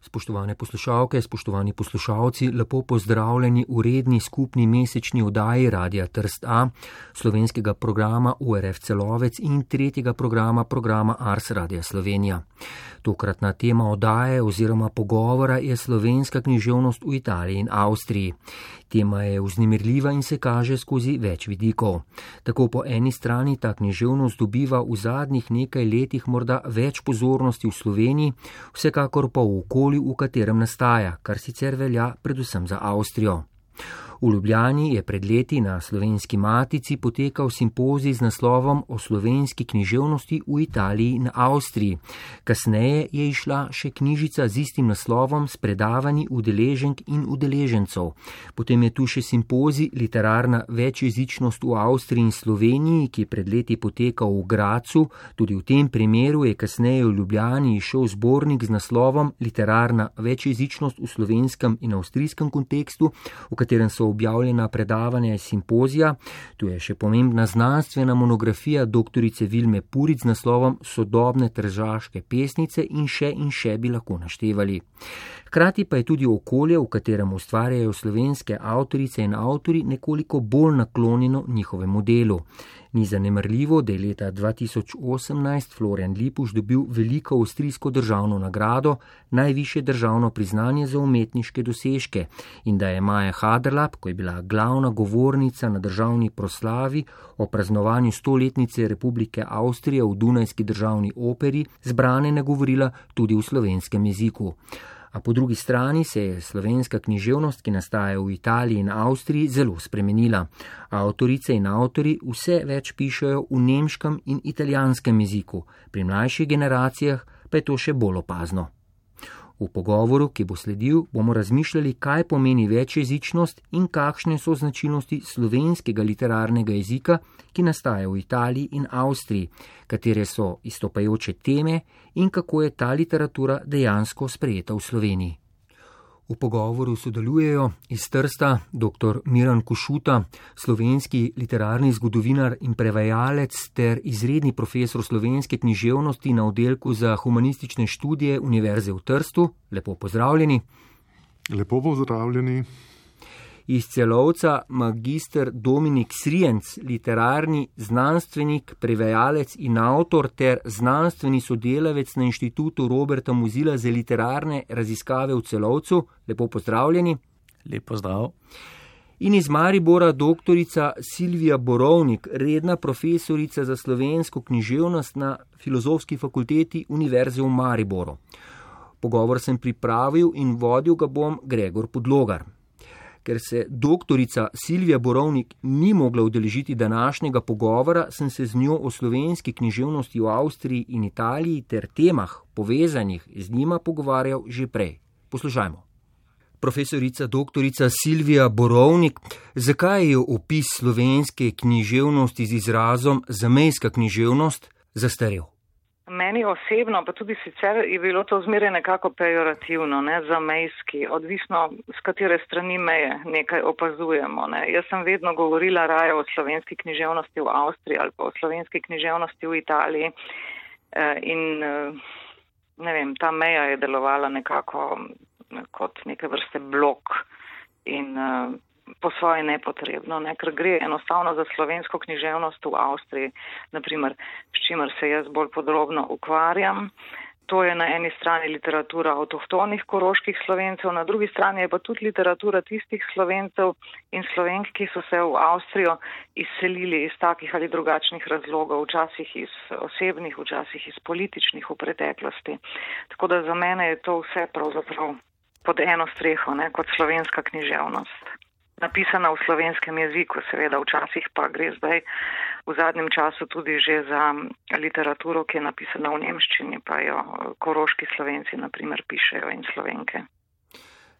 Spoštovane poslušalke, spoštovani poslušalci, lepo pozdravljeni v redni skupni mesečni oddaji Radia Trst A, slovenskega programa URF Celovec in tretjega programa programa Ars Radia Slovenija. Tokratna tema oddaje oziroma pogovora je slovenska književnost v Italiji in Avstriji. Tema je vznemirljiva in se kaže skozi več vidikov. Tako po eni strani ta književnost dobiva v zadnjih nekaj letih morda več pozornosti v Sloveniji, vsekakor pa v okolju, v katerem nastaja, kar sicer velja predvsem za Avstrijo. V Ljubljani je pred leti na slovenski matici potekal simpozij z naslovom o slovenski književnosti v Italiji in Avstriji. Kasneje je išla še knjižica z istim naslovom s predavanji udeleženk in udeležencev. Potem je tu še simpozij Literarna večjezičnost v Avstriji in Sloveniji, ki je pred leti potekal v Gracu. Tudi v tem primeru je kasneje v Ljubljani išel zbornik z naslovom Literarna večjezičnost v slovenskem in avstrijskem kontekstu, v katerem so objavljena predavanja in simpozija, tu je še pomembna znanstvena monografija dr. Vilme Puric z naslovom Sodobne tržaške pesnice in še in še bi lahko naštevali. Hkrati pa je tudi okolje, v katerem ustvarjajo slovenske avtorice in avtori, nekoliko bolj naklonjeno njihovemu delu. Ni zanemrljivo, da je leta 2018 Florian Lipuš dobil veliko avstrijsko državno nagrado, najviše državno priznanje za umetniške dosežke in da je Maja Haderlap, ko je bila glavna govornica na državni proslavi o praznovanju stoletnice Republike Avstrije v Dunajski državni operi, zbrane nagovorila tudi v slovenskem jeziku a po drugi strani se je slovenska književnost, ki nastaja v Italiji in Avstriji, zelo spremenila. Avtorice in avtori vse več pišejo v nemškem in italijanskem jeziku, pri mlajših generacijah pa je to še bolj opazno. V pogovoru, ki bo sledil, bomo razmišljali, kaj pomeni večjezičnost in kakšne so značilnosti slovenskega literarnega jezika, ki nastaja v Italiji in Avstriji, katere so izstopajoče teme in kako je ta literatura dejansko sprejeta v Sloveniji. V pogovoru sodelujejo iz Trsta dr. Miran Košuta, slovenski literarni zgodovinar in prevajalec ter izredni profesor slovenske književnosti na oddelku za humanistične študije Univerze v Trstu. Lepo pozdravljeni. Lepo pozdravljeni iz celovca magistr Dominik Srijenc, literarni znanstvenik, prevajalec in avtor ter znanstveni sodelavec na inštitutu Roberta Muzila za literarne raziskave v celovcu. Lepo pozdravljeni. Lepo zdrav. In iz Maribora doktorica Silvija Borovnik, redna profesorica za slovensko književnost na Filozofski fakulteti Univerze v Mariboru. Pogovor sem pripravil in vodil ga bom Gregor Podlogar ker se doktorica Silvija Borovnik ni mogla udeležiti današnjega pogovora, sem se z njo o slovenski književnosti v Avstriji in Italiji ter temah povezanih z njima pogovarjal že prej. Poslušajmo. Profesorica doktorica Silvija Borovnik, zakaj je opis slovenske književnosti z izrazom zamejska književnost zastarel? Meni osebno, pa tudi sicer je bilo to zmeraj nekako pejorativno, ne, za mejski, odvisno z katere strani meje nekaj opazujemo. Ne. Jaz sem vedno govorila raje o slovenski književnosti v Avstriji ali pa o slovenski književnosti v Italiji eh, in eh, ne vem, ta meja je delovala nekako kot neke vrste blok in eh, po svoje nepotrebno, ne, ker gre enostavno za slovensko književnost v Avstriji, naprimer, s čimer se jaz bolj podrobno ukvarjam. To je na eni strani literatura avtohtonih koroških slovencev, na drugi strani je pa tudi literatura tistih slovencev in slovenk, ki so se v Avstrijo izselili iz takih ali drugačnih razlogov, včasih iz osebnih, včasih iz političnih v preteklosti. Tako da za mene je to vse pravzaprav pod eno streho, ne, kot slovenska književnost napisana v slovenskem jeziku, seveda včasih pa gre zdaj v zadnjem času tudi že za literaturo, ki je napisana v nemščini, pa jo koroški slovenci naprimer pišejo in slovenke.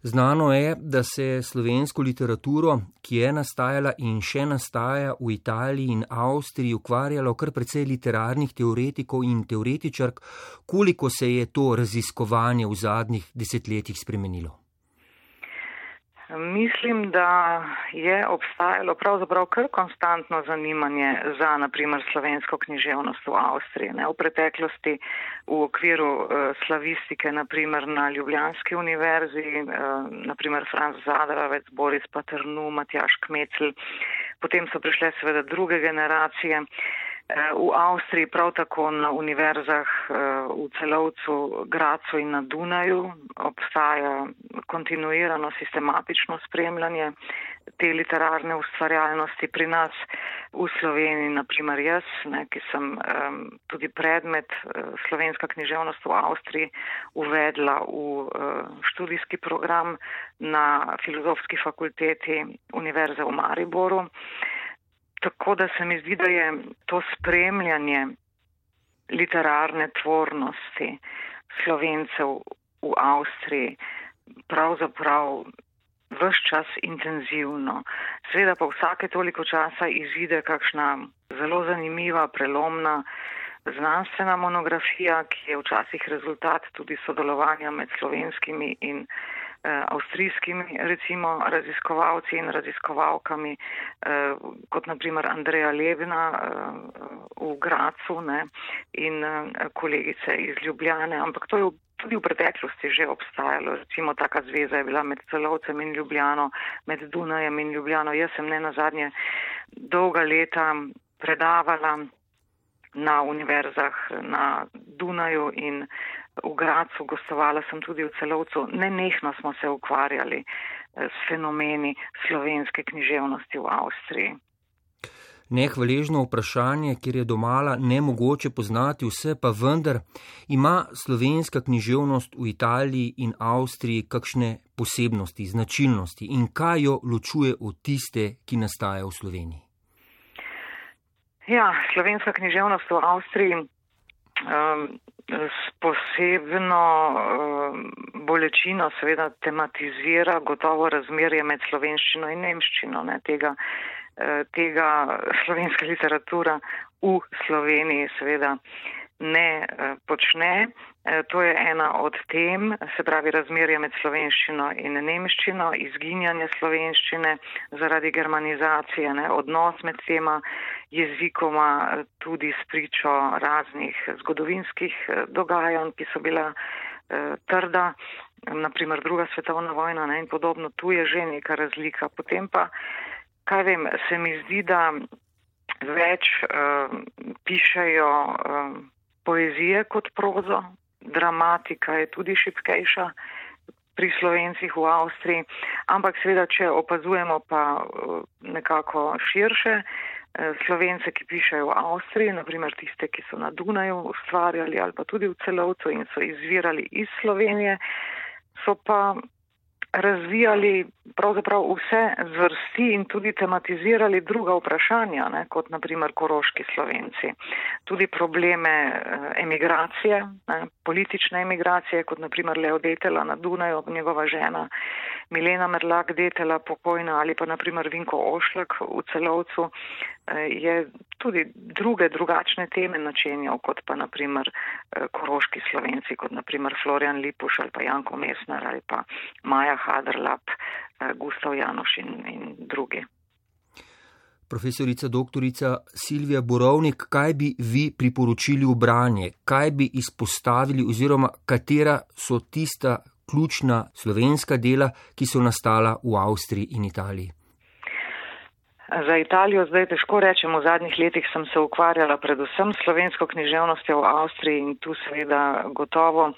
Znano je, da se slovensko literaturo, ki je nastajala in še nastaja v Italiji in Avstriji, ukvarjalo kar precej literarnih teoretikov in teoretičark, koliko se je to raziskovanje v zadnjih desetletjih spremenilo. Mislim, da je obstajalo pravzaprav kar konstantno zanimanje za, naprimer, slovensko književnost v Avstriji. Ne? V preteklosti v okviru uh, slavistike, naprimer na Ljubljanski univerzi, uh, naprimer Franz Zadravec, Boris Paternu, Matjaš Kmecl, potem so prišle seveda druge generacije. Uh, V Avstriji prav tako na univerzah eh, v celovcu Gracu in na Dunaju obstaja kontinuirano sistematično spremljanje te literarne ustvarjalnosti pri nas v Sloveniji, naprimer jaz, ne, ki sem um, tudi predmet uh, slovenska književnost v Avstriji uvedla v uh, študijski program na filozofski fakulteti Univerze v Mariboru. Tako da se mi zdi, da je to spremljanje literarne tvornosti slovencev v Avstriji pravzaprav vse čas intenzivno. Sveda pa vsake toliko časa izide kakšna zelo zanimiva, prelomna znanstvena monografija, ki je včasih rezultat tudi sodelovanja med slovenskimi in eh, avstrijskimi recimo raziskovalci in raziskovalkami, eh, kot naprimer Andreja Levina eh, v Gracu ne, in eh, kolegice iz Ljubljane, ampak to je tudi v preteklosti že obstajalo. Recimo taka zveza je bila med Celovcem in Ljubljano, med Dunajem in Ljubljano. Jaz sem ne na zadnje dolga leta predavala na univerzah na Dunaju in v Gracu, gostovala sem tudi v celovcu. Nenehno smo se ukvarjali eh, s fenomeni slovenske književnosti v Avstriji. Nehvaležno vprašanje, kjer je domala nemogoče poznati vse, pa vendar ima slovenska književnost v Italiji in Avstriji kakšne posebnosti, značilnosti in kaj jo ločuje od tiste, ki nastaja v Sloveniji? Ja, slovenska književnost v Avstriji um, s posebno um, bolečino seveda tematizira gotovo razmerje med slovenščino in nemščino. Ne, tega, uh, tega slovenska literatura v Sloveniji seveda ne uh, počne. E, to je ena od tem, se pravi razmerje med slovenščino in nemščino, izginjanje slovenščine zaradi germanizacije, ne, odnos med tema jezikoma tudi s pričo raznih zgodovinskih e, dogajanj, ki so bila eh, trda, naprimer druga svetovna vojna ne, in podobno. Tu je že neka razlika. Potem pa, kaj vem, se mi zdi, da več eh, pišejo eh, poezije kot prozo, dramatika je tudi šipkejša pri slovencih v Avstriji, ampak seveda, če opazujemo pa eh, nekako širše eh, slovence, ki pišejo v Avstriji, naprimer tiste, ki so na Dunaju ustvarjali ali pa tudi v celovcu in so izvirali iz Slovenije, so pa razvijali pravzaprav vse zvrsti in tudi tematizirali druga vprašanja, ne, kot naprimer koroški slovenci. Tudi probleme eh, emigracije, ne, politične emigracije, kot naprimer Leo Detela na Dunaju, njegova žena Milena Merlak Detela pokojna ali pa naprimer Vinko Ošlak v celovcu, eh, je tudi druge drugačne teme načenjal, kot pa naprimer eh, koroški slovenci, kot naprimer Florian Lipuš ali pa Janko Mesner ali pa Maja Hadrlap, eh, Gustav Janoš in, in drugi. Profesorica doktorica Silvija Borovnik, kaj bi vi priporočili v branje, kaj bi izpostavili oziroma katera so tista ključna slovenska dela, ki so nastala v Avstriji in Italiji? Za Italijo zdaj težko rečem, v zadnjih letih sem se ukvarjala predvsem slovensko književnostjo v Avstriji in tu seveda gotovo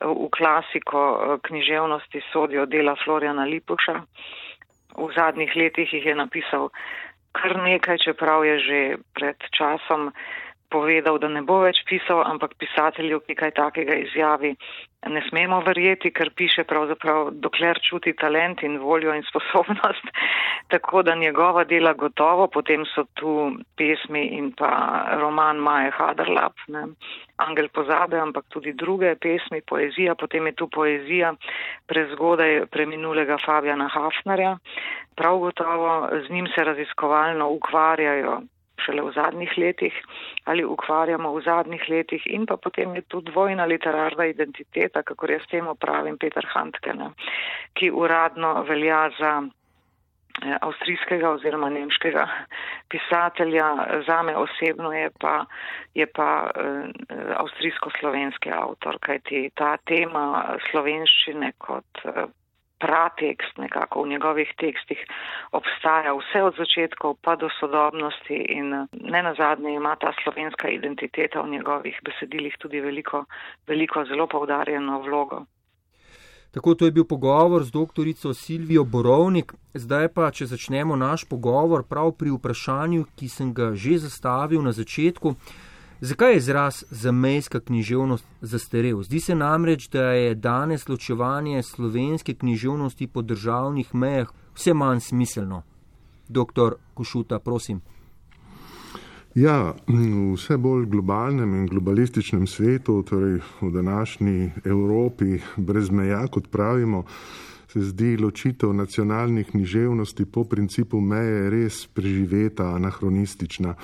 v klasiko eh, književnosti sodijo dela Floriana Lipuša. V zadnjih letih jih je napisal kar nekaj, čeprav je že pred časom povedal, da ne bo več pisal, ampak pisatelju, ki kaj takega izjavi, ne smemo verjeti, ker piše pravzaprav, dokler čuti talent in voljo in sposobnost. Tako da njegova dela gotovo, potem so tu pesmi in pa roman Maje Haderlap, ne, Angel pozabe, ampak tudi druge pesmi, poezija, potem je tu poezija prezgodaj preminulega Fabjana Hafnerja. Prav gotovo z njim se raziskovalno ukvarjajo šele v zadnjih letih ali ukvarjamo v zadnjih letih in pa potem je tu dvojna literarna identiteta, kako jaz temu pravim Peter Handke, ne, ki uradno velja za eh, avstrijskega oziroma nemškega pisatelja, zame osebno je pa, je pa eh, avstrijsko-slovenski avtor, kajti ta tema slovenščine kot eh, pratekst nekako v njegovih tekstih obstaja vse od začetkov pa do sodobnosti in ne nazadnje ima ta slovenska identiteta v njegovih besedilih tudi veliko, veliko zelo povdarjeno vlogo. Tako to je bil pogovor z doktorico Silvijo Borovnik. Zdaj pa, če začnemo naš pogovor prav pri vprašanju, ki sem ga že zastavil na začetku. Zakaj je izraz zamejska književnost zastarel? Zdi se namreč, da je danes ločevanje slovenske književnosti po državnih mejah vse manj smiselno. Doktor Košuta, prosim. Ja, v vse bolj globalnem in globalističnem svetu, torej v današnji Evropi, brez meja, kot pravimo, se zdi ločitev nacionalnih književnosti po principu meje res preživeta, anahronistična.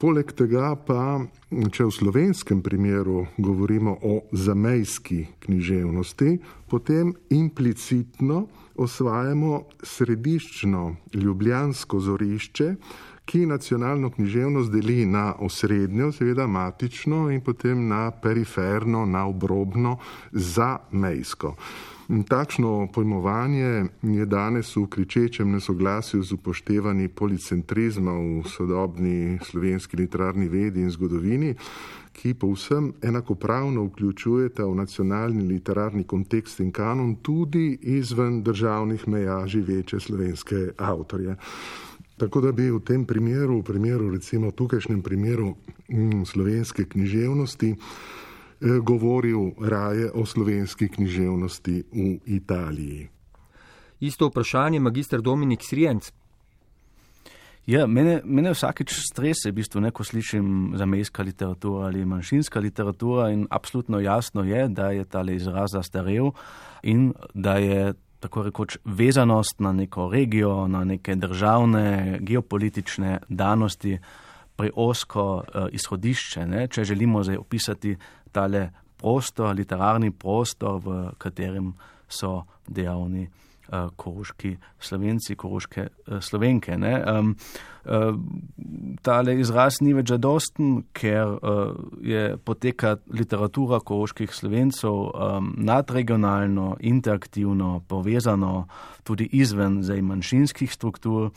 Poleg tega pa, če v slovenskem primeru govorimo o zamejski književnosti, potem implicitno osvajamo središčno ljubljansko zorišče, ki nacionalno književnost deli na osrednjo, seveda matično in potem na periferno, na obrobno, zamejsko. Takšno pojmovanje je danes v kričečem nesoglasju z upoštevanji policentrizma v sodobni slovenski literarni vedi in zgodovini, ki povsem enakopravno vključujeta v nacionalni literarni kontekst in kanon tudi izven državnih meja živeče slovenske avtorje. Tako da bi v tem primeru, v primeru recimo tukajšnjem primeru mm, slovenske književnosti, govoril raje o slovenski književnosti v Italiji. Isto vprašanje, magistr Dominik Srijenc. Ja, mene, mene vsakeč strese, v bistvu, ne, ko slišim zamejska literatura ali manjšinska literatura in absolutno jasno je, da je ta izraz zastarel in da je tako rekoč vezanost na neko regijo, na neke državne, geopolitične danosti preosko uh, izhodišče. Ne? Če želimo zdaj opisati tale prostor, literarni prostor, v katerem so dejavni uh, koroški slovenci, koroške uh, slovenke. Um, uh, tale izraz ni več zadosten, ker uh, je poteka literatura koroških slovencov um, nadregionalno, interaktivno, povezano tudi izven zdaj manjšinskih struktur.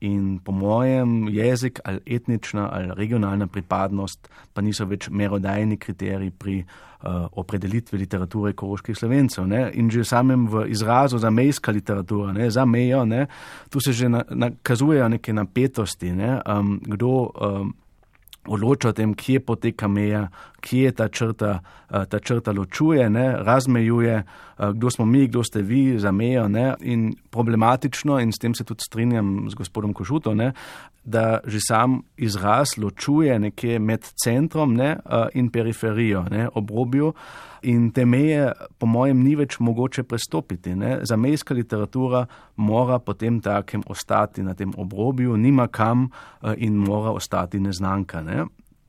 In po mojem, jezik ali etnična ali regionalna pripadnost pa niso več merodajni kriteriji pri uh, opredelitvi literature koroških slovencev. Ne? In že samem v izrazu za mejska literatura, ne? za mejo, ne? tu se že nakazujejo neke napetosti, ne? um, kdo. Um, odloča o tem, kje poteka meja, kje ta črta, eh, ta črta ločuje, ne, razmejuje, eh, kdo smo mi, kdo ste vi za mejo. Ne, in problematično, in s tem se tudi strinjam z gospodom Košuto, ne, da že sam izraz ločuje nekje med centrom ne, in periferijo, ne, obrobju. In te meje, po mojem, ni več mogoče prestopiti. Ne. Zamejska literatura mora potem takem ostati na tem obrobju, nima kam in mora ostati neznanka. Ne.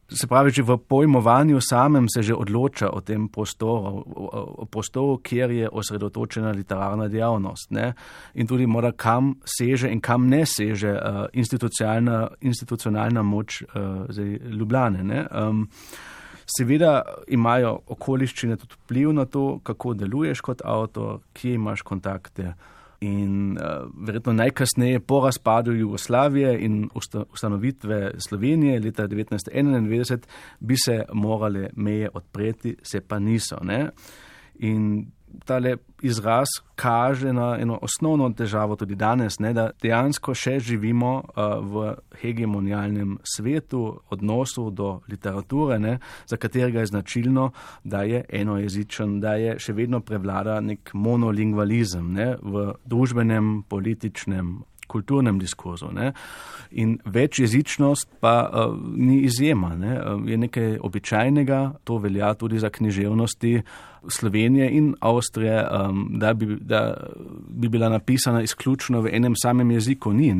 Se pravi, že v pojmovanju samem se že odloča o tem prostoru, o prostoru, kjer je osredotočena literarna dejavnost. Ne? In tudi mora kam seže in kam ne seže uh, institucionalna, institucionalna moč uh, Ljubljane. Um, seveda imajo okoliščine tudi vpliv na to, kako deluješ kot avtor, kje imaš kontakte. In uh, verjetno najkasneje po razpadu Jugoslavije in ustanovitve Slovenije leta 1991 bi se morale meje odpreti, se pa niso. Ne? In tale izraz kaže na eno osnovno težavo tudi danes, ne, da dejansko še živimo uh, v hegemonialnem svetu, odnosu do literature, ne, za katerega je značilno, da je enojezičen, da je še vedno prevlada nek monolingvalizem ne, v družbenem, političnem, kulturnem diskurzu. Ne. In večjezičnost pa uh, ni izjema, ne. je nekaj običajnega, to velja tudi za književnosti Slovenije in Avstrije, um, da, bi, da bi bila napisana izključno v enem samem jeziku. Ni,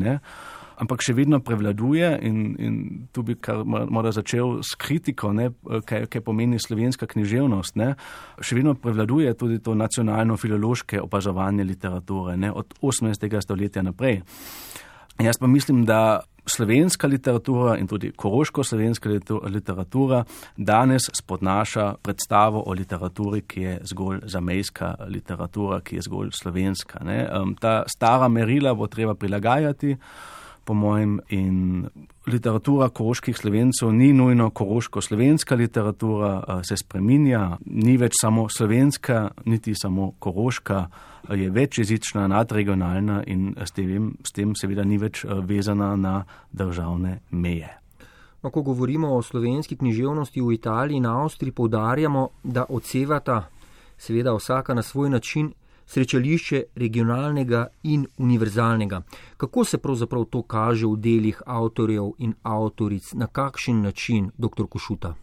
ampak še vedno prevladuje in, in tu bi kar morda začel s kritiko, ne, kaj, kaj pomeni slovenska književnost. Ne. Še vedno prevladuje tudi to nacionalno-filološke opazovanje literature ne, od 18. stoletja naprej. Jaz pa mislim, da slovenska literatura in tudi koroško-slovenska literatura danes spodnaša predstavo o literaturi, ki je zgolj zamejska literatura, ki je zgolj slovenska. Ne. Ta stara merila bo treba prilagajati po mojem, in literatura koroških slovencev ni nujno koroško-slovenska literatura, se spreminja, ni več samo slovenska, niti samo koroška, je večjezična, nadregionalna in s tem, s tem seveda ni več vezana na državne meje. No, ko govorimo o slovenski književnosti v Italiji in Avstriji, poudarjamo, da odsevata, seveda vsaka na svoj način, srečališče regionalnega in univerzalnega. Kako se pravzaprav to kaže v delih avtorjev in avtoric, na kakšen način, dr. Košuta?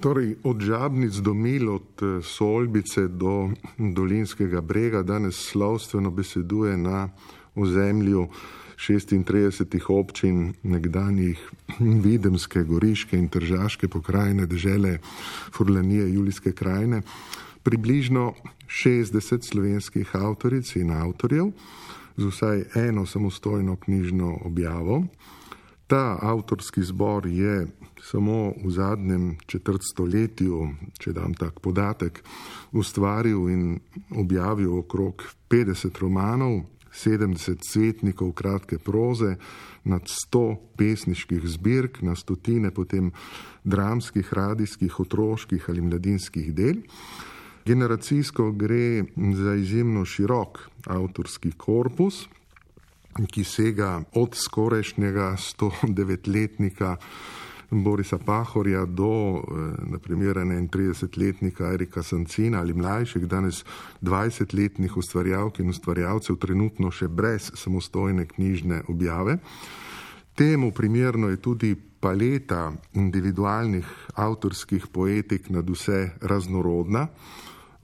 Torej, od žabnic do mil, od eh, Solbice do Dolinskega brega danes slovstveno beseduje na ozemlju 36 občin nekdanjih Videmske, Goriške in Tržaške pokrajine, države Furlanije, Julijske krajine približno 60 slovenskih avtoric in avtorjev z vsaj eno samostojno knjižno objavo. Ta avtorski zbor je samo v zadnjem četrt stoletju, če dam tak podatek, ustvaril in objavil okrog 50 romanov, 70 svetnikov kratke proze, nad 100 pesniških zbirk, na stotine potem dramskih, radijskih, otroških ali mladinskih del. Generacijsko gre za izjemno širok avtorski korpus, ki sega od skorajšnjega 109-letnika Borisa Pahorja do eh, naprimer 31-letnika Erika Sancina ali mlajših, danes 20-letnih ustvarjalk in ustvarjalcev, trenutno še brez samostojne knjižne objave. Temu primerno je tudi paleta individualnih avtorskih poetik nad vse raznorodna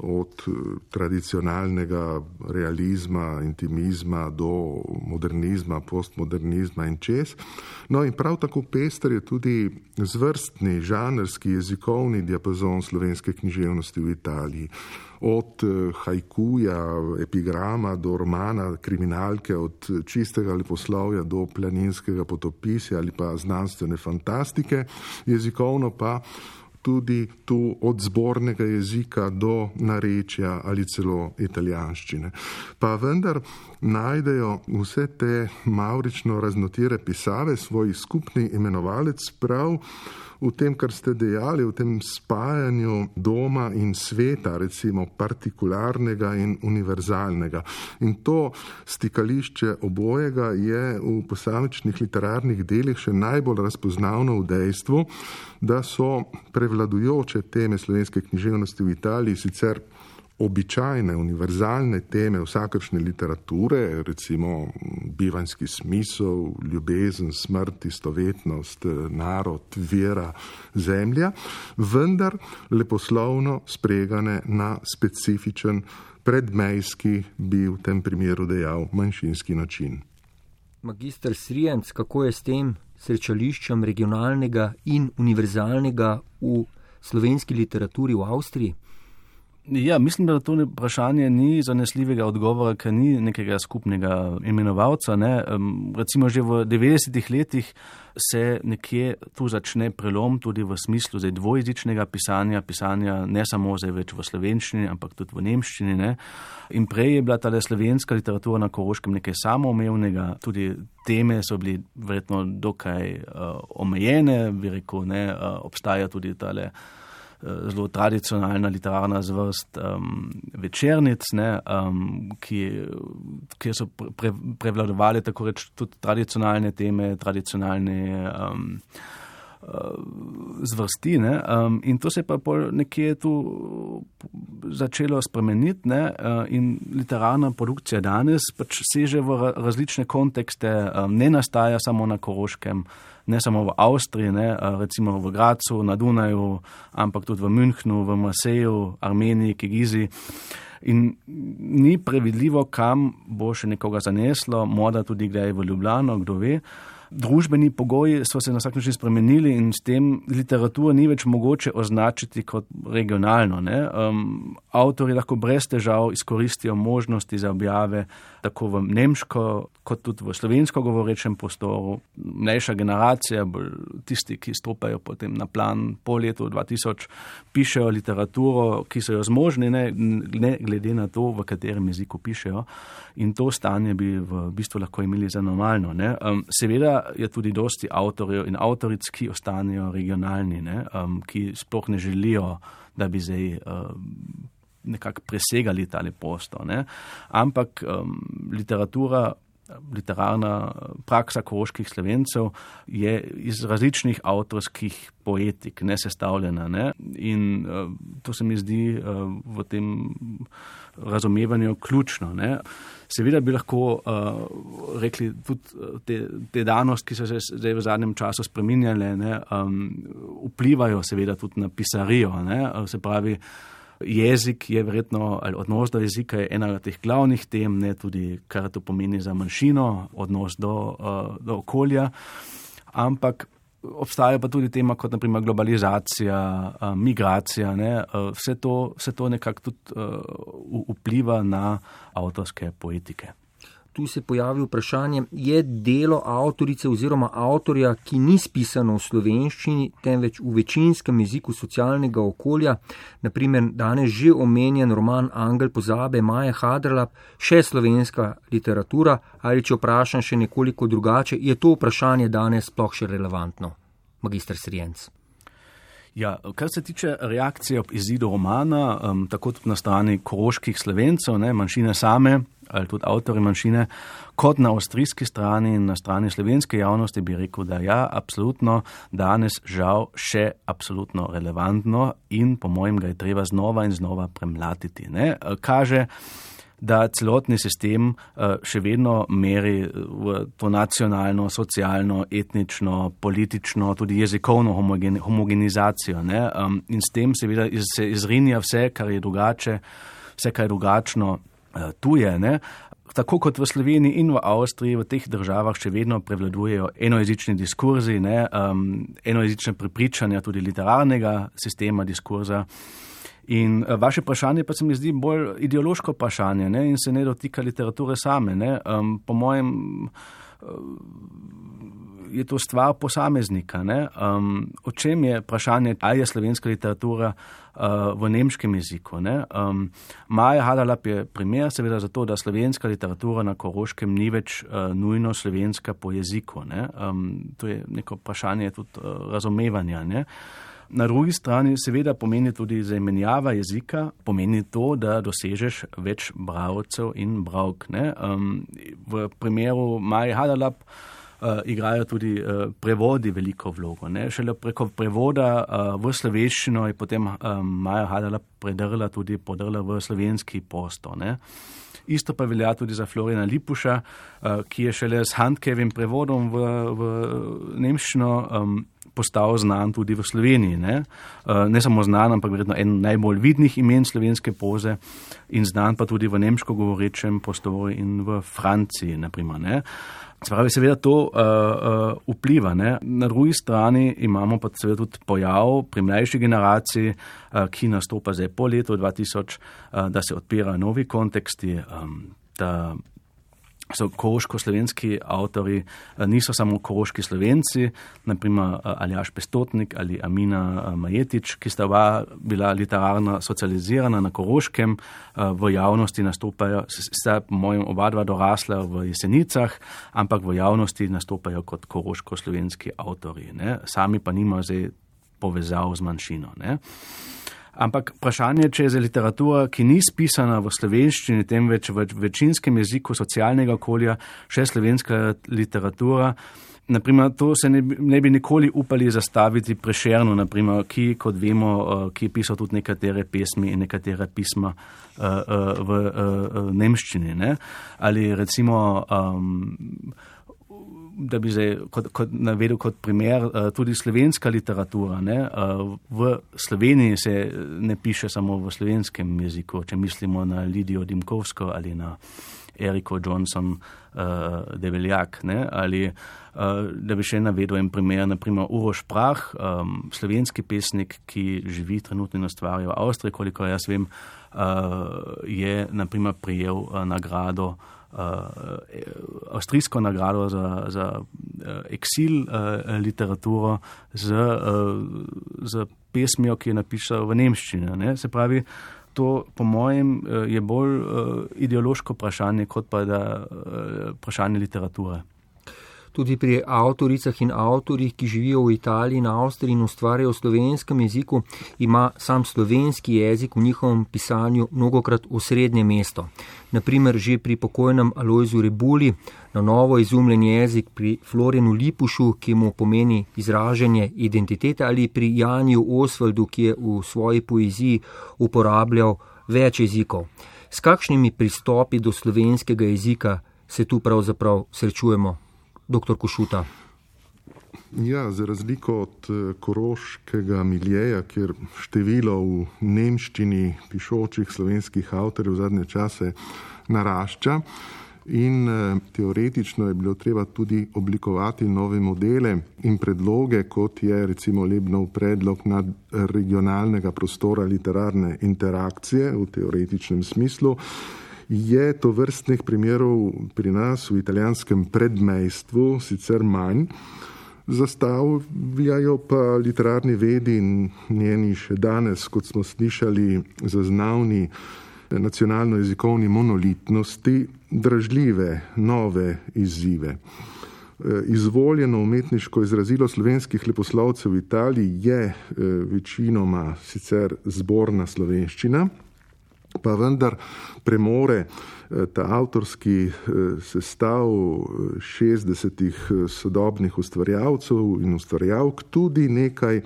od eh, tradicionalnega realizma, intimizma do modernizma, postmodernizma in čez. No in prav tako pester je tudi zvrstni, žanrski, jezikovni diapazon slovenske književnosti v Italiji. Od eh, hajkuja, epigrama do romana, kriminalke, od čistega leposlovja do planinskega potopisja ali pa znanstvene fantastike, jezikovno pa tudi tu od zbornega jezika do narečja ali celo italijanščine. Pa vendar najdejo vse te maurično raznotire pisave svoj skupni imenovalec prav v tem, kar ste dejali, v tem spajanju doma in sveta, recimo partikularnega in univerzalnega. In to stikališče obojega je v posamičnih literarnih delih še najbolj razpoznavno v dejstvu, da so prevladujoče teme slovenske književnosti v Italiji sicer običajne, univerzalne teme vsakršne literature, recimo bivanski smisel, ljubezen, smrt, istovetnost, narod, vera, zemlja, vendar leposlovno spregane na specifičen, predmejski, bi v tem primeru dejal, manjšinski način. Magistr Srijenc, kako je s tem srečališčem regionalnega in univerzalnega v slovenski literaturi v Avstriji? Ja, mislim, da to vprašanje ni zanesljivega odgovora, ker ni nekega skupnega imenovalca. Ne. Recimo že v 90-ih letih se nekje tu začne prelom tudi v smislu zdaj, dvojezičnega pisanja, pisanja ne samo zdaj več v slovenščini, ampak tudi v nemščini. Ne. In prej je bila ta slovenska literatura na Koroškem nekaj samoumevnega, tudi teme so bili verjetno dokaj uh, omejene, bi rekel, ne, uh, obstaja tudi tale zelo tradicionalna literarna zvrst um, večernic, ne, um, ki, ki so pre, prevladovali tako reč tudi tradicionalne teme, tradicionalne um, zvrsti. Ne? Um, in to se je pa nekje tu začelo spremeniti ne? uh, in literarna produkcija danes pač seže v različne kontekste, um, ne nastaja samo na Koroškem, ne samo v Avstriji, ne? Uh, recimo v Gracu, na Dunaju, ampak tudi v Münchnu, v Marseju, Armeniji, Kigizi. In ni previdljivo, kam bo še nekoga zaneslo, moda tudi gre v Ljubljano, kdo ve družbeni pogoji so se na vsak način spremenili in s tem literaturo ni več mogoče označiti kot regionalno. Um, avtori lahko brez težav izkoristijo možnosti za objave tako v nemško, kot tudi v slovensko govorečem prostoru. Mlajša generacija, tisti, ki stopajo potem na plan po letu 2000, pišejo literaturo, ki so jo zmožni, ne, ne glede na to, v katerem jeziku pišejo. In to stanje bi v bistvu lahko imeli za normalno. Um, seveda je tudi dosti avtorjev in avtoric, ki ostanejo regionalni, ne, um, ki sploh ne želijo, da bi zdaj um, nekako presegali tale posto. Ne. Ampak um, literatura. Literarna praksa koroških slovencev je iz različnih avtorskih poetik, ne sestavljena. Ne? In uh, to se mi zdi uh, v tem razumevanju ključno. Ne? Seveda bi lahko uh, rekli tudi uh, te, te danosti, ki so se zdaj v zadnjem času spreminjale, ne, um, vplivajo seveda tudi na pisarijo. Ne, uh, se pravi, jezik je verjetno, ali odnos do jezika je ena od teh glavnih tem, ne tudi kar to pomeni za manjšino, odnos do, uh, do okolja. Ampak obstajajo pa tudi tema kot naprimer globalizacija, migracija. Vse to, vse to nekako tudi vpliva na avtorske poetike tu se pojavi vprašanje, je delo avtorice oziroma avtorja, ki ni spisano v slovenščini, temveč v večinskem jeziku socialnega okolja, naprimer danes že omenjen roman Angel pozabe Maja Hadrlap, še slovenska literatura, ali če vprašam še nekoliko drugače, je to vprašanje danes sploh še relevantno, magistr Srijenc. Ja, kar se tiče reakcije ob izidu romana, um, tako na strani koroških slovencev, ne, manjšine same ali tudi avtori manjšine, kot na avstrijski strani in na strani slovenske javnosti, bi rekel, da ja, absolutno danes žal še absolutno relevantno in po mojem ga je treba znova in znova premlatiti. Ne. Kaže, da celotni sistem eh, še vedno meri eh, v to nacionalno, socialno, etnično, politično, tudi jezikovno homogen, homogenizacijo. Ne? In s tem seveda se izrinja vse, kar je drugače, vse, kar je drugačno tuje. Ne? Tako kot v Sloveniji in v Avstriji, v teh državah še vedno prevladujejo enojezični diskurzi, ne, um, enojezične prepričanja tudi literarnega sistema diskurza. In eh, vaše vprašanje pa se mi zdi bolj ideološko vprašanje ne? in se ne dotika literature same. Um, po mojem uh, je to stvar posameznika. Um, o čem je vprašanje, ali je slovenska literatura uh, v nemškem jeziku? Um, Maja Hadalap je primer seveda zato, da slovenska literatura na Koroškem ni več uh, nujno slovenska po jeziku. Um, to je neko vprašanje tudi uh, razumevanja. Ne? Na drugi strani seveda pomeni tudi zamenjava jezika, pomeni to, da dosežeš več bravcev in bravk. Um, v primeru Maja Hadalap uh, igrajo tudi uh, prevodi veliko vlogo. Ne? Šele preko prevoda uh, v slovenščino je potem um, Maja Hadalap predrla tudi podrla v slovenski posto. Ne? Isto pa velja tudi za Florina Lipuša, uh, ki je šele s Handkevim prevodom v, v nemščino. Um, postal znan tudi v Sloveniji. Ne, uh, ne samo znan, ampak verjetno en najbolj vidnih imen slovenske poze in znan pa tudi v nemško govorečem prostoru in v Franciji. Naprimer, Spravi, seveda to uh, uh, vpliva. Ne. Na drugi strani imamo pa seveda tudi pojav pri mlajši generaciji, uh, ki nastopa zdaj po letu 2000, uh, da se odpirajo novi konteksti. Um, so koroško-slovenski avtori, eh, niso samo koroški slovenci, naprimer eh, Aljaš Pestotnik ali Amina eh, Majetič, ki sta oba bila literarno socializirana na koroškem, v javnosti nastopajo, sta po mojem oba dva dorasla v jesenicah, ampak v javnosti nastopajo kot koroško-slovenski avtori. Ne? Sami pa nimajo zdaj povezav z manjšino. Ne? Ampak vprašanje, če je za literatura, ki ni spisana v slovenščini, temveč v večinskem jeziku socialnega okolja, še slovenska literatura, Naprimer, to se ne bi, ne bi nikoli upali zastaviti naprimer, ki, kot vemo, uh, ki je pisal tudi nekatere pesmi in nekatere pisma uh, uh, v uh, nemščini. Ne? Ali recimo, um, da bi zdaj kot, kot navedel kot primer, uh, tudi slovenska literatura. Uh, v Sloveniji se ne piše samo v slovenskem jeziku, če mislimo na Lidijo Dimkovsko ali na Eriko Johnson uh, Develjak. Ne? Ali uh, da bi še navedel en primer, naprimer Uroš Prah, um, slovenski pesnik, ki živi trenutno in ustvarja v Avstriji, koliko jaz vem, uh, je naprimer prijel uh, nagrado. Uh, avstrijsko nagrado za, za uh, eksil uh, literaturo z, z pesmijo, ki je napisal v nemščini. Ne? Se pravi, to, po mojem, eh, je bolj ideološko vprašanje, kot pa da vprašanje literature. Tudi pri avtoricah in avtorjih, ki živijo v Italiji in Avstriji in ustvarjajo v slovenskem jeziku, ima sam slovenski jezik v njihovem pisanju mnogokrat osrednje mesto. Naprimer, že pri pokojnem Alojzu Rebuli, na novo izumljen jezik pri Florenu Lipušu, ki mu pomeni izražanje identitete, ali pri Janju Osvaldu, ki je v svoji poeziji uporabljal več jezikov. S kakšnimi pristopi do slovenskega jezika se tu pravzaprav srečujemo, dr. Košuta? Ja, za razliko od eh, koroškega miljeja, kjer število v nemščini pišočih slovenskih avtorjev v zadnje čase narašča, in eh, teoretično je bilo treba tudi oblikovati nove modele in predloge, kot je recimo Lebnov predlog nad regionalnega prostora literarne interakcije v teoretičnem smislu. Je to vrstnih primerov pri nas v italijanskem predmejstvu sicer manj, zastavljajo pa literarni vedi in njeni še danes, kot smo slišali, zaznavni nacionalno-jezikovni monolitnosti dražljive, nove izzive. E, izvoljeno umetniško izrazilo slovenskih leposlovcev v Italiji je e, večinoma sicer zborna slovenščina, pa vendar premore e, ta avtorski sestav 60 sodobnih ustvarjalcev in ustvarjalk tudi nekaj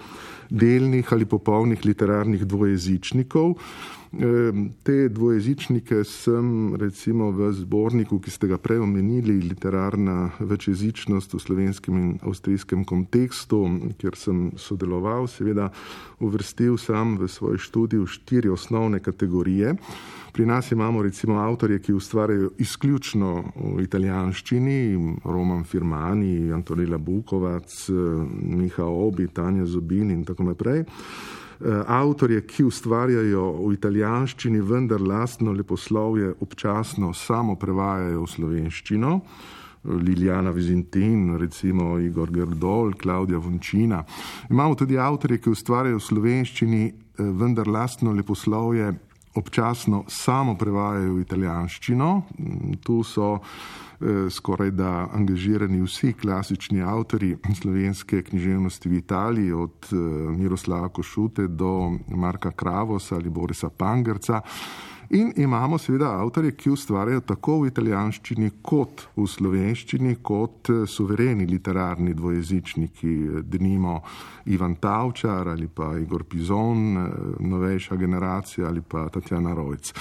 delnih ali popolnih literarnih dvojezičnikov, Te dvojezičnike sem recimo v zborniku, ki ste ga prej omenili, literarna večjezičnost v slovenskem in avstrijskem kontekstu, kjer sem sodeloval, seveda uvrstil sam v svoj študij štiri osnovne kategorije. Pri nas imamo recimo avtorje, ki ustvarjajo izključno v italijanščini, Roman Firmani, Antonila Bukovac, Miha Obi, Tanja Zubin in tako naprej. Eh, avtorje, ki ustvarjajo v italijanščini, vendar lastno leposlovje občasno samo prevajajo v slovenščino. Liljana Vizintin, recimo Igor Gerdol, Klaudija Vončina. Imamo tudi avtorje, ki ustvarjajo v slovenščini, eh, vendar lastno leposlovje občasno samo prevajajo v italijanščino. Mm, tu so Eh, skoraj da angažirani vsi klasični avtori slovenske književnosti v Italiji, od eh, Miroslava Košute do Marka Kravosa ali Borisa Pangerca. In imamo seveda avtorje, ki ustvarjajo tako v italijanščini kot v slovenščini, kot eh, suvereni literarni dvojezičniki, denimo Ivan Tavčar ali pa Igor Pizon, novejša generacija ali pa Tatjana Rojc.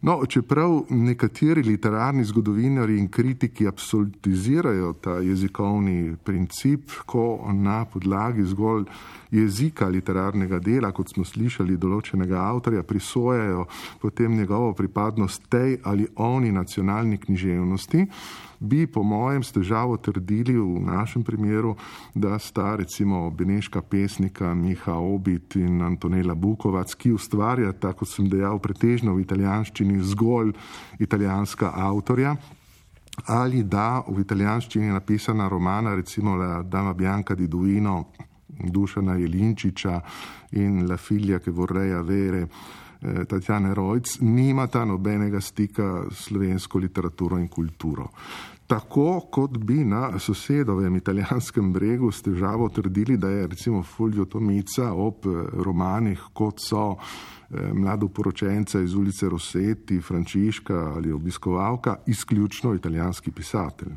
No, čeprav nekateri literarni zgodovinari in kritiki absolutizirajo ta jezikovni princip, ko na podlagi zgolj jezika literarnega dela, kot smo slišali, določenega avtorja, prisojajo potem njegovo pripadnost tej ali oni nacionalni književnosti, bi po mojem s težavo trdili v našem primeru, da sta recimo beneška pesnika Miha Obit in Antonela Bukovac, ki ustvarja, tako sem dejal, pretežno v italijanščini zgolj italijanska avtorja. Ali da v italijanščini je napisana romana, recimo La Dama Bianca di Duino, Dušana Jelinčiča in La figlia che vorrei avere, eh, Tatjane Rojc, nimata nobenega stika s slovensko literaturo in kulturo. Tako kot bi na sosedovem italijanskem bregu s težavo trdili, da je recimo Fulvio Tomica ob eh, romanih, kot so eh, Mlado poročenca iz ulice Rossetti, Frančiška ali obiskovalka, izključno italijanski pisatelj.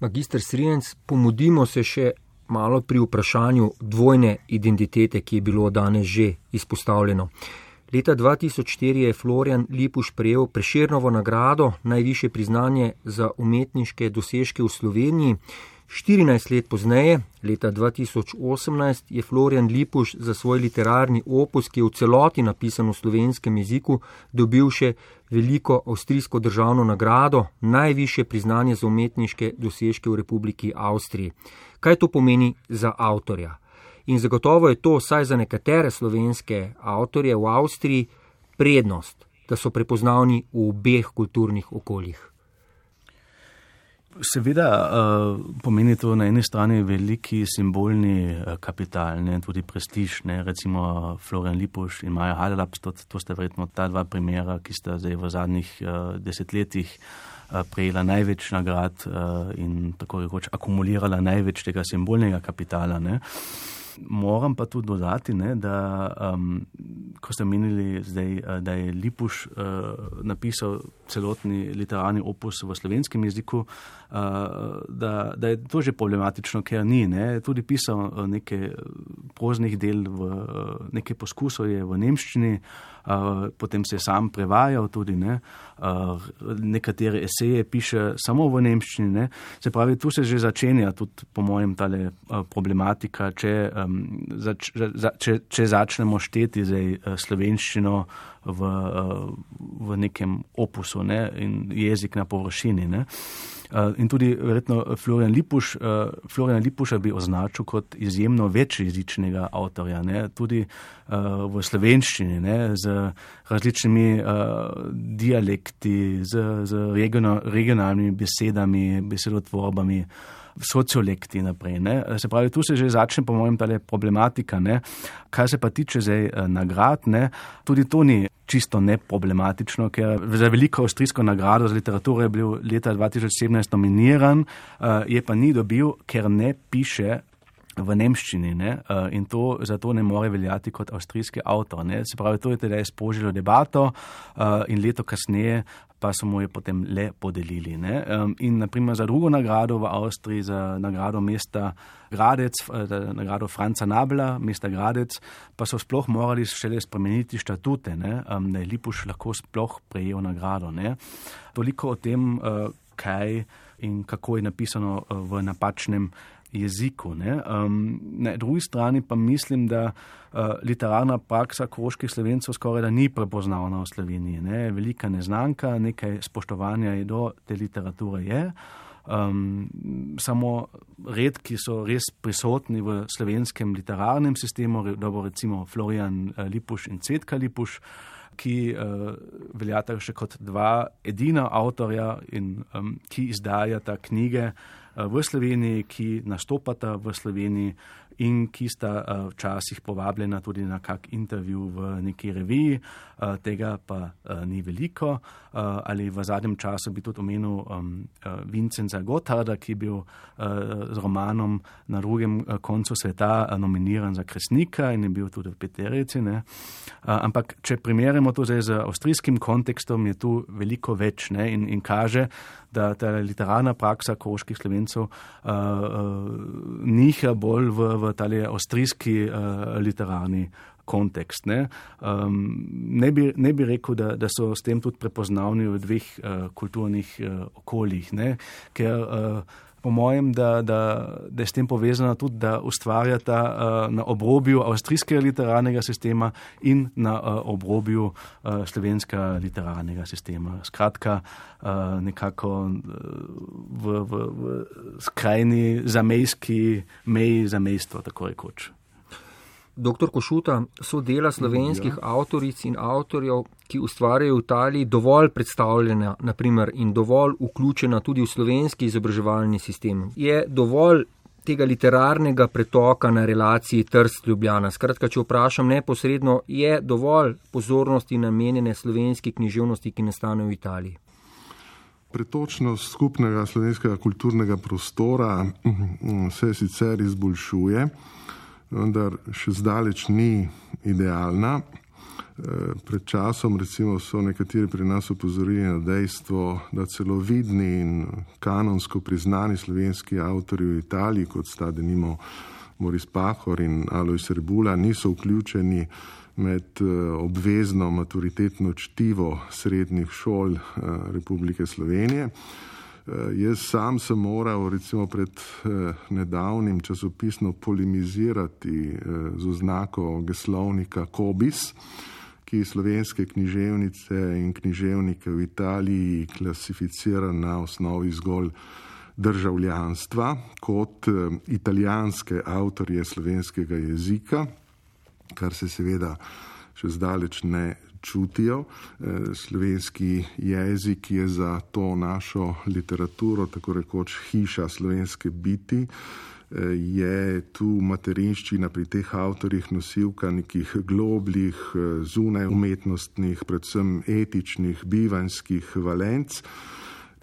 Magistr Srijenc, pomudimo se še malo pri vprašanju dvojne identitete, ki je bilo danes že izpostavljeno. Leta 2004 je Florian Lipuš prejel preširnovo nagrado, najviše priznanje za umetniške dosežke v Sloveniji. 14 let pozneje, leta 2018, je Florian Lipuš za svoj literarni opus, ki je v celoti napisan v slovenskem jeziku, dobil še veliko avstrijsko državno nagrado, najviše priznanje za umetniške dosežke v Republiki Avstriji. Kaj to pomeni za avtorja? In zagotovo je to, vsaj za nekatere slovenske avtorje v Avstriji, prednost, da so prepoznavni v obeh kulturnih okoljih. Seveda uh, pomeni to na eni strani veliki simbolni uh, kapital, ne, tudi prestiž, ne, recimo Florian Lipuš in Maja Halelaps, to, to sta verjetno ta dva primera, ki sta zdaj v zadnjih uh, desetletjih prejela največ nagrad in tako rekoč akumulirala največ tega simbolnega kapitala. Ne. Moram pa tudi dodati, ne, da um, ko ste menili, zdaj, da je Lipuš uh, napisal celotni literarni opus v slovenskem jeziku, uh, da, da je to že problematično, ker ni. Ne. Tudi pisal nekaj proznih del, v, uh, nekaj poskusov je v nemščini. Potem se je sam prevajal tudi, ne, nekatere eseje piše samo v nemščini. Ne. Se pravi, tu se že začenja tudi, po mojem, ta problematika, če, zač, za, če, če začnemo šteti zdaj uh, slovenščino v, uh, v nekem opusu ne, in jezik na površini. Ne. Eh, in tudi verjetno Florian Lipuš, uh, Florian Lipuša bi označil kot izjemno večjezičnega avtorja, ne? tudi v slovenščini, ne? z različnimi dialekti, z, z regional, regionalnimi besedami, besedotvorbami. Sociolekti naprej. Ne? Se pravi, tu se že začne, po mojem, ta problematika. Ne? Kar se pa tiče zdaj nagrad, ne? tudi to ni čisto neproblematično, ker za veliko avstrijsko nagrado za literaturo je bil leta 2017 nominiran, uh, je pa ni dobil, ker ne piše. V nemščini ne? Eh, in to zato ne more veljati kot avstrijski avtor. Ne? Se pravi, to je teda sprožilo debato eh, in leto kasneje pa so mu jo potem le podelili. Ne? In naprimer za drugo nagrado v Avstriji, za nagrado mesta Gradec, za nagrado Franca Nabla, mesta Gradec, pa so sploh morali šele spremeniti štatute, ne? da je Lipuš lahko sploh prejel nagrado. Ne? Toliko o tem, eh, kaj in kako je napisano eh, v napačnem jeziku. Um, na drugi strani pa mislim, da uh, literarna praksa kroških slovencev skoraj da ni prepoznavna v Sloveniji. Ne? Velika neznanka, nekaj spoštovanja je do te literature je. Um, samo redki so res prisotni v slovenskem literarnem sistemu, dobro recimo Florian uh, Lipuš in Cvetka Lipuš, ki uh, veljata še kot dva edina avtorja in um, ki izdajata knjige uh, v Sloveniji, ki nastopata v Sloveniji in ki sta uh, včasih povabljena tudi na kak intervju v neki reviji, uh, tega pa uh, ni veliko. Ali v zadnjem času bi tudi omenil Vincenza Gotarda, ki je bil z romanom na drugem koncu sveta nominiran za kresnika in je bil tudi v Peterici. Uh, ampak, če primerjamo to zdaj z avstrijskim kontekstom, je tu veliko več ne, in, in kaže, da ta literarna praksa koroških slovencev uh, uh, niha bolj v, v tale avstrijski uh, literarni kontekst. Ne, um, ne, bi, ne bi rekel, da, da so s tem tudi prepoznavni v dveh uh, kulturnih uh, okoljih, ne, ker uh, po mojem, da, da, da je s tem povezana tudi, da ustvarjata uh, na obrobju avstrijskega literarnega sistema in na uh, obrobju uh, slovenskega literarnega sistema. Skratka, uh, nekako v, v, v skrajni zamejski meji zamejstva, tako rekoč. Dr. Košuta so dela slovenskih ja. avtoric in avtorjev, ki ustvarjajo v Italiji, dovolj predstavljena naprimer, in dovolj vključena tudi v slovenski izobraževalni sistem. Je dovolj tega literarnega pretoka na relaciji Trst-Ljubljana. Skratka, če vprašam neposredno, je dovolj pozornosti namenjene slovenski književnosti, ki nastane v Italiji. Pretočnost skupnega slovenskega kulturnega prostora mm, se sicer izboljšuje vendar še zdaleč ni idealna. Pred časom recimo so nekateri pri nas upozorili na dejstvo, da celo vidni in kanonsko priznani slovenski avtori v Italiji, kot sta denimo Moris Pahor in Alois Rebula, niso vključeni med eh, obvezno maturitetno čtivo srednjih šol eh, Republike Slovenije. Eh, jaz sam sem moral recimo pred nedavnim časopisno polemizirati z oznako geslovnika Kobis, ki slovenske književnice in književnike v Italiji klasificira na osnovi zgolj državljanstva kot italijanske. Avtorje slovenskega jezika kar se seveda še zdaleč ne čutijo. Eh, slovenski jezik je za to našo literaturo, tako rekoč hiša slovenske biti. Eh, je tu materinščina pri teh avtorjih nosilka nekih globlih, eh, zunaj umetnostnih, predvsem etičnih, bivanskih valenc.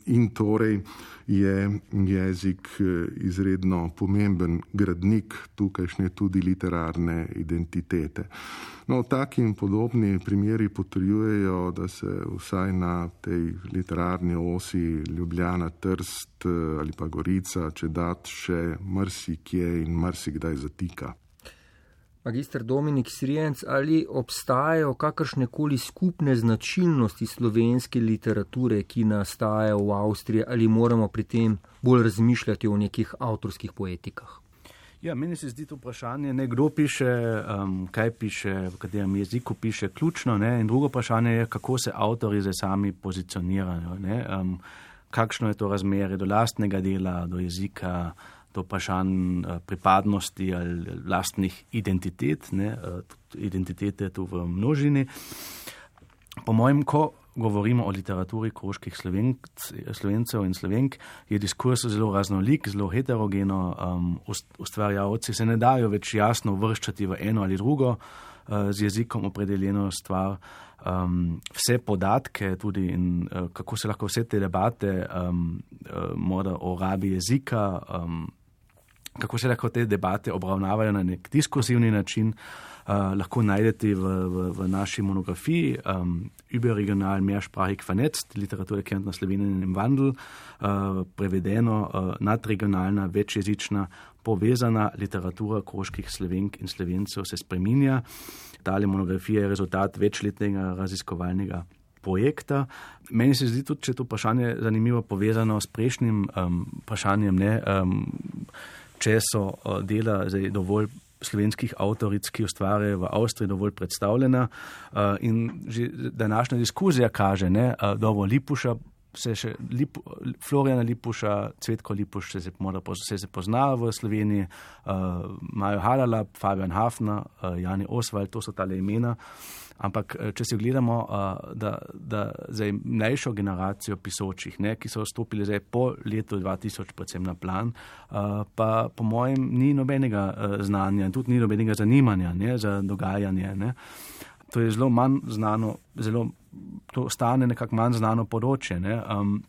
In torej je jezik eh, izredno pomemben gradnik tukajšnje tudi literarne identitete. No, taki in podobni primeri potrjujejo, da se vsaj na tej literarni osi Ljubljana, Trst eh, ali pa Gorica, če dat še marsikje in marsikdaj zatika. Magistr Dominik Srijenc, ali obstajajo kakršne koli skupne značilnosti slovenske literature, ki nastajajo v Avstriji, ali moramo pri tem bolj razmišljati o nekih avtorskih poetikah? Ja, meni se zdi to vprašanje, ne kdo piše, um, kaj piše, v katerem jeziku piše, ključno. Ne? In drugo vprašanje je, kako se avtori zdaj sami pozicionirajo. Um, kakšno je to razmerje do lastnega dela, do jezika do vprašanj eh, pripadnosti ali lastnih identitet, ne, eh, identitete tu v množini. Po mojem, ko govorimo o literaturi koroških slovencev in slovenk, je diskurs zelo raznolik, zelo heterogeno, um, ustvarjalci se ne dajo več jasno vrščati v eno ali drugo uh, z jezikom opredeljeno stvar. Um, vse podatke, tudi in uh, kako se lahko vse te debate um, uh, o rabi jezika, um, kako se lahko te debate obravnavajo na nek diskursivni način, uh, lahko najdete v, v, v naši monografiji um, Überregional mehrsprachig vernetzt, literatura Kärntner Slowenien im Wandel, uh, prevedeno uh, nadregionalna, večjezična, povezana literatura kroških slovenk in slovencev se spreminja. Tale monografija je rezultat večletnega raziskovalnega projekta. Meni se zdi tudi, če to vprašanje zanimivo povezano s prejšnjim um, vprašanjem, ne, um, če so uh, dela zdaj dovolj slovenskih avtoric, ki ustvarjajo v Avstriji, dovolj predstavljena. Uh, in že današnja diskuzija kaže, da uh, Lipuša. Se še Lip, Floriana Lipuša, Cvetko Lipuš, se, se, se, se pozna v Sloveniji, uh, Majo Halala, Fabian Hafna, uh, Jani Oswald, to so tale imena. Uh, Ampak, eh, če si gledamo, eh, da, da za mlajšo generacijo pisočih, ne, ki so vstopili zdaj po letu 2000, predvsem na plan, eh, pa po mojem ni nobenega znanja in tudi ni nobenega zanimanja ne, za dogajanje. Ne. To je zelo manj znano, zelo, to stane nekako manj znano področje. Ne. Um,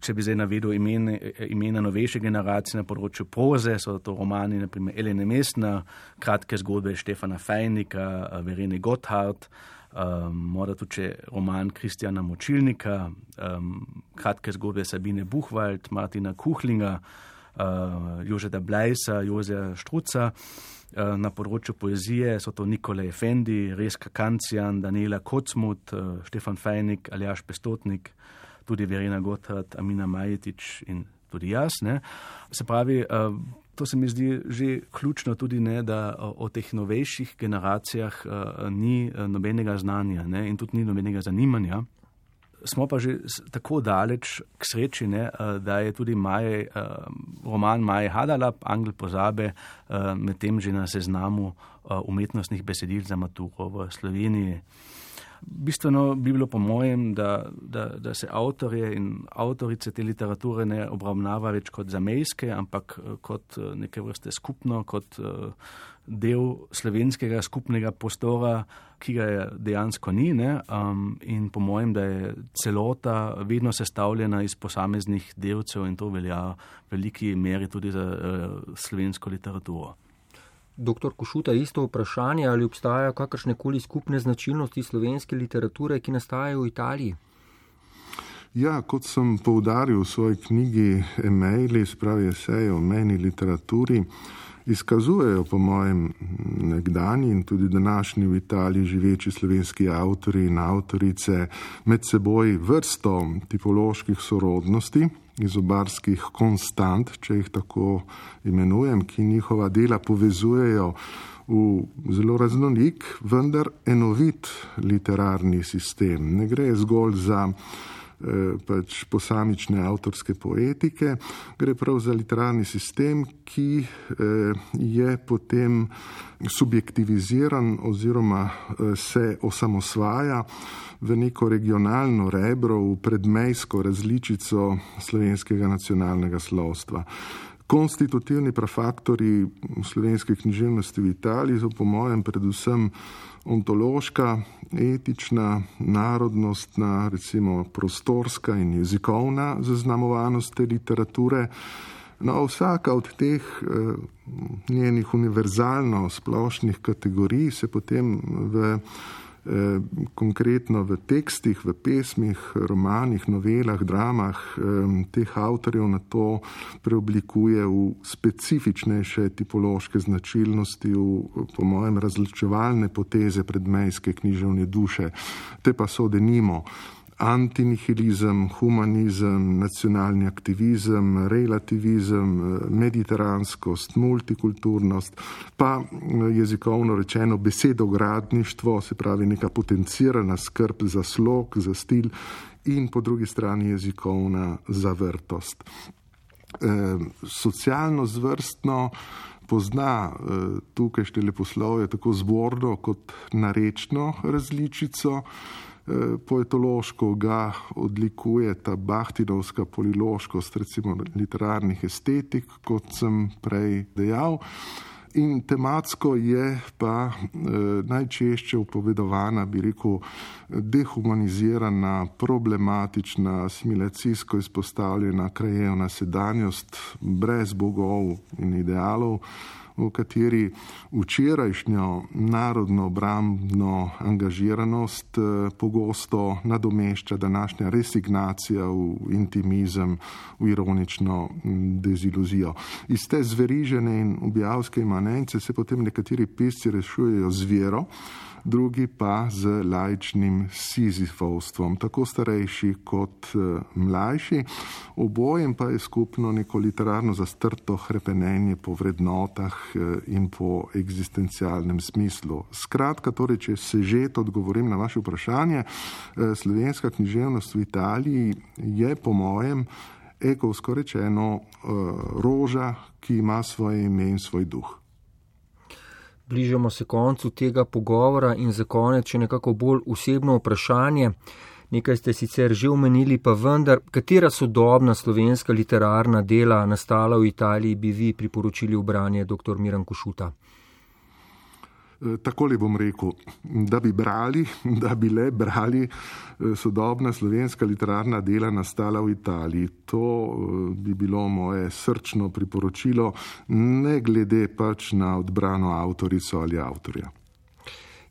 če bi zdaj navedel imene, imena novejše generacije na področju proze, so to romani, naprimer Elene Mestna, kratke zgodbe Štefana Fejnika, Verene Gotthard, um, morda tudi roman Kristjana Močilnika, um, kratke zgodbe Sabine Buchwald, Martina Kuhlinga, uh, Jožeta Blejsa, Jozeja Štruca. Uh, na področju poezije so to Nikola Efendi, Reska Kancijan, Daniela Kocmut, uh, Štefan Fejnik, Aljaš Pestotnik tudi Verena Gotthard, Amina Majetič in tudi jaz. Ne. Se pravi, eh, to se mi zdi že ključno tudi, ne, da o teh novejših generacijah eh, ni eh, nobenega znanja ne, in tudi ni nobenega zanimanja. Smo pa že tako daleč k sreči, ne, da je tudi Maj, roman Maje Hadalab, Angel pozabe, medtem že na seznamu umetnostnih besedil za maturo v Sloveniji. Bistveno bi bilo po mojem, da, da, da se avtorje in avtorice te literature ne obravnava več kot zamejske, ampak eh, kot eh, neke vrste skupno, kot eh, del slovenskega skupnega prostora, ki ga dejansko ni. Um, in po mojem, da je celota vedno sestavljena iz posameznih delcev in to velja v veliki meri tudi za uh, slovensko literaturo. Doktor Košuta, isto vprašanje, ali obstajajo kakršne koli skupne značilnosti slovenske literature, ki nastajajo v Italiji? Ja, kot sem poudaril v svoji knjigi E-maili, spravi esej o meni literaturi, izkazujejo po mojem nekdani in tudi današnji v Italiji živeči slovenski avtori in avtorice med seboj vrsto tipoloških sorodnosti, izobarskih konstant, če jih tako imenujem, ki njihova dela povezujejo v zelo raznolik, vendar enovit literarni sistem. Ne gre zgolj za pač posamične avtorske poetike, gre prav za literarni sistem, ki eh, je potem subjektiviziran oziroma eh, se osamosvaja v neko regionalno rebro, v predmejsko različico slovenskega nacionalnega slovstva. Konstitutivni prafaktori slovenske književnosti v Italiji so po mojem predvsem ontološka, etična, narodnostna, recimo prostorska in jezikovna zaznamovanost te literature. No, vsaka od teh eh, njenih univerzalno splošnih kategorij se potem v konkretno v tekstih, v pesmih, romanih, novelah, dramah teh avtorjev na to preoblikuje v specifičnejše tipološke značilnosti, v, po mojem, različevalne poteze predmejske književne duše. Te pa so denimo antinihilizem, humanizem, nacionalni aktivizem, relativizem, mediteranskost, multikulturnost, pa jezikovno rečeno besedogradništvo, se pravi neka potencirana skrb za slog, za stil in po drugi strani jezikovna zavrtost. E, socialno zvrstno pozna e, tukajšnje leposlovje tako zborno kot narečno različico. Eh, poetološko ga odlikuje ta bahtinovska poliloškost, recimo literarnih estetik, kot sem prej dejal. In tematsko je pa eh, najčešče upovedovana, bi rekel, dehumanizirana, problematična, asimilacijsko izpostavljena krajevna sedanjost brez bogov in idealov, v kateri včerajšnjo narodno obrambno angažiranost eh, pogosto nadomešča današnja resignacija v intimizem, v ironično deziluzijo. Iz te zverižene in objavske imanence se potem nekateri pisci rešujejo z vero, drugi pa z lajčnim sizifovstvom, tako starejši kot eh, mlajši. Obojem pa je skupno neko literarno zastrto hrepenenje po vrednotah eh, in po egzistencialnem smislu. Skratka, torej, če se že odgovorim na vaše vprašanje, eh, slovenska književnost v Italiji je po mojem ekovsko rečeno roža, ki ima svoje ime in svoj duh bližamo se koncu tega pogovora in za konec še nekako bolj osebno vprašanje. Nekaj ste sicer že omenili, pa vendar, katera sodobna slovenska literarna dela nastala v Italiji bi vi priporočili v branje dr. Miran Košuta? Eh, takole bom rekel, da bi brali, da bi le brali eh, sodobna slovenska literarna dela nastala v Italiji. To eh, bi bilo moje srčno priporočilo, ne glede pač na odbrano avtorico ali avtorja.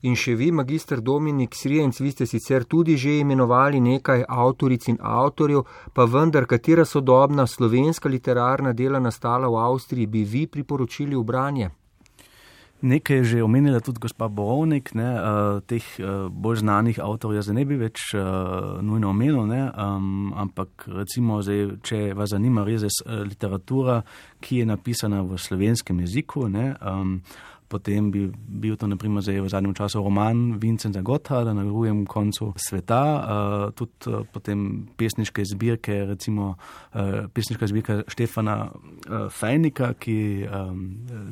In še vi, magistr Dominik Srijenc, vi ste sicer tudi že imenovali nekaj avtoric in avtorjev, pa vendar, katera sodobna slovenska literarna dela nastala v Avstriji, bi vi priporočili v branje? Nekaj je že omenila tudi gospa Borovnik, ne, uh, teh uh, bolj znanih avtorjev zdaj ne bi več uh, nujno omenil, ne, um, ampak recimo, zdaj, če vas zanima res literatura, ki je napisana v slovenskem jeziku, ne, um, potem bi bil to naprimer zdaj v zadnjem času roman Vincenza Gotthard na drugem koncu sveta, uh, tudi uh, potem pesniške zbirke, recimo uh, pesniška zbirka Štefana uh, Fejnika, ki um,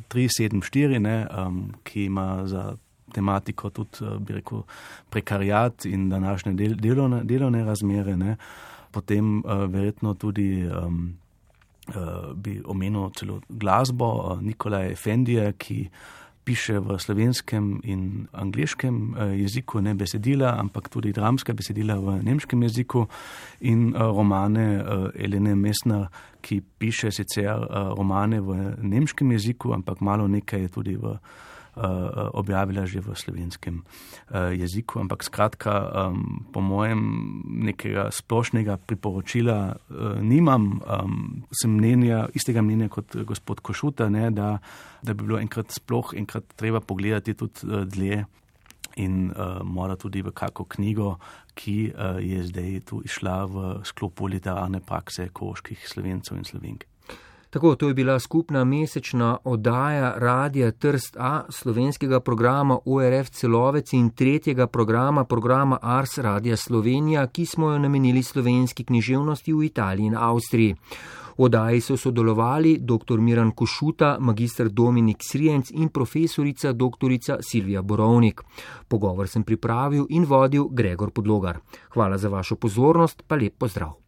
374, ne, um, ki ima za tematiko tudi, uh, bi rekel, prekarijat in današnje del, delovne, delovne razmere, ne. potem uh, verjetno tudi um, uh, bi omenil celo glasbo uh, Nikolaj Fendija, ki piše v slovenskem in angliškem jeziku, ne besedila, ampak tudi dramska besedila v nemškem jeziku in romane Elene Mesner, ki piše sicer romane v nemškem jeziku, ampak malo nekaj je tudi v uh, objavila že v slovenskem uh, jeziku. Ampak skratka, po mojem, nekega splošnega priporočila nimam. Sem mnenja, istega mnenja kot gospod Košuta, ne, da, da bi bilo enkrat sploh enkrat treba pogledati tudi dlje. In uh, mora tudi v kako knjigo, ki uh, je zdaj tu išla v sklopu literarne prakse koških slovencev in slovenk. Tako, to je bila skupna mesečna oddaja Radia Trst A, slovenskega programa ORF Celovec in tretjega programa, programa Ars Radia Slovenija, ki smo jo namenili slovenski književnosti v Italiji in Avstriji. V oddaji so sodelovali dr. Miran Košuta, magistr Dominik Srijenc in profesorica dr. Silvija Borovnik. Pogovor sem pripravil in vodil Gregor Podlogar. Hvala za vašo pozornost, pa lep pozdrav.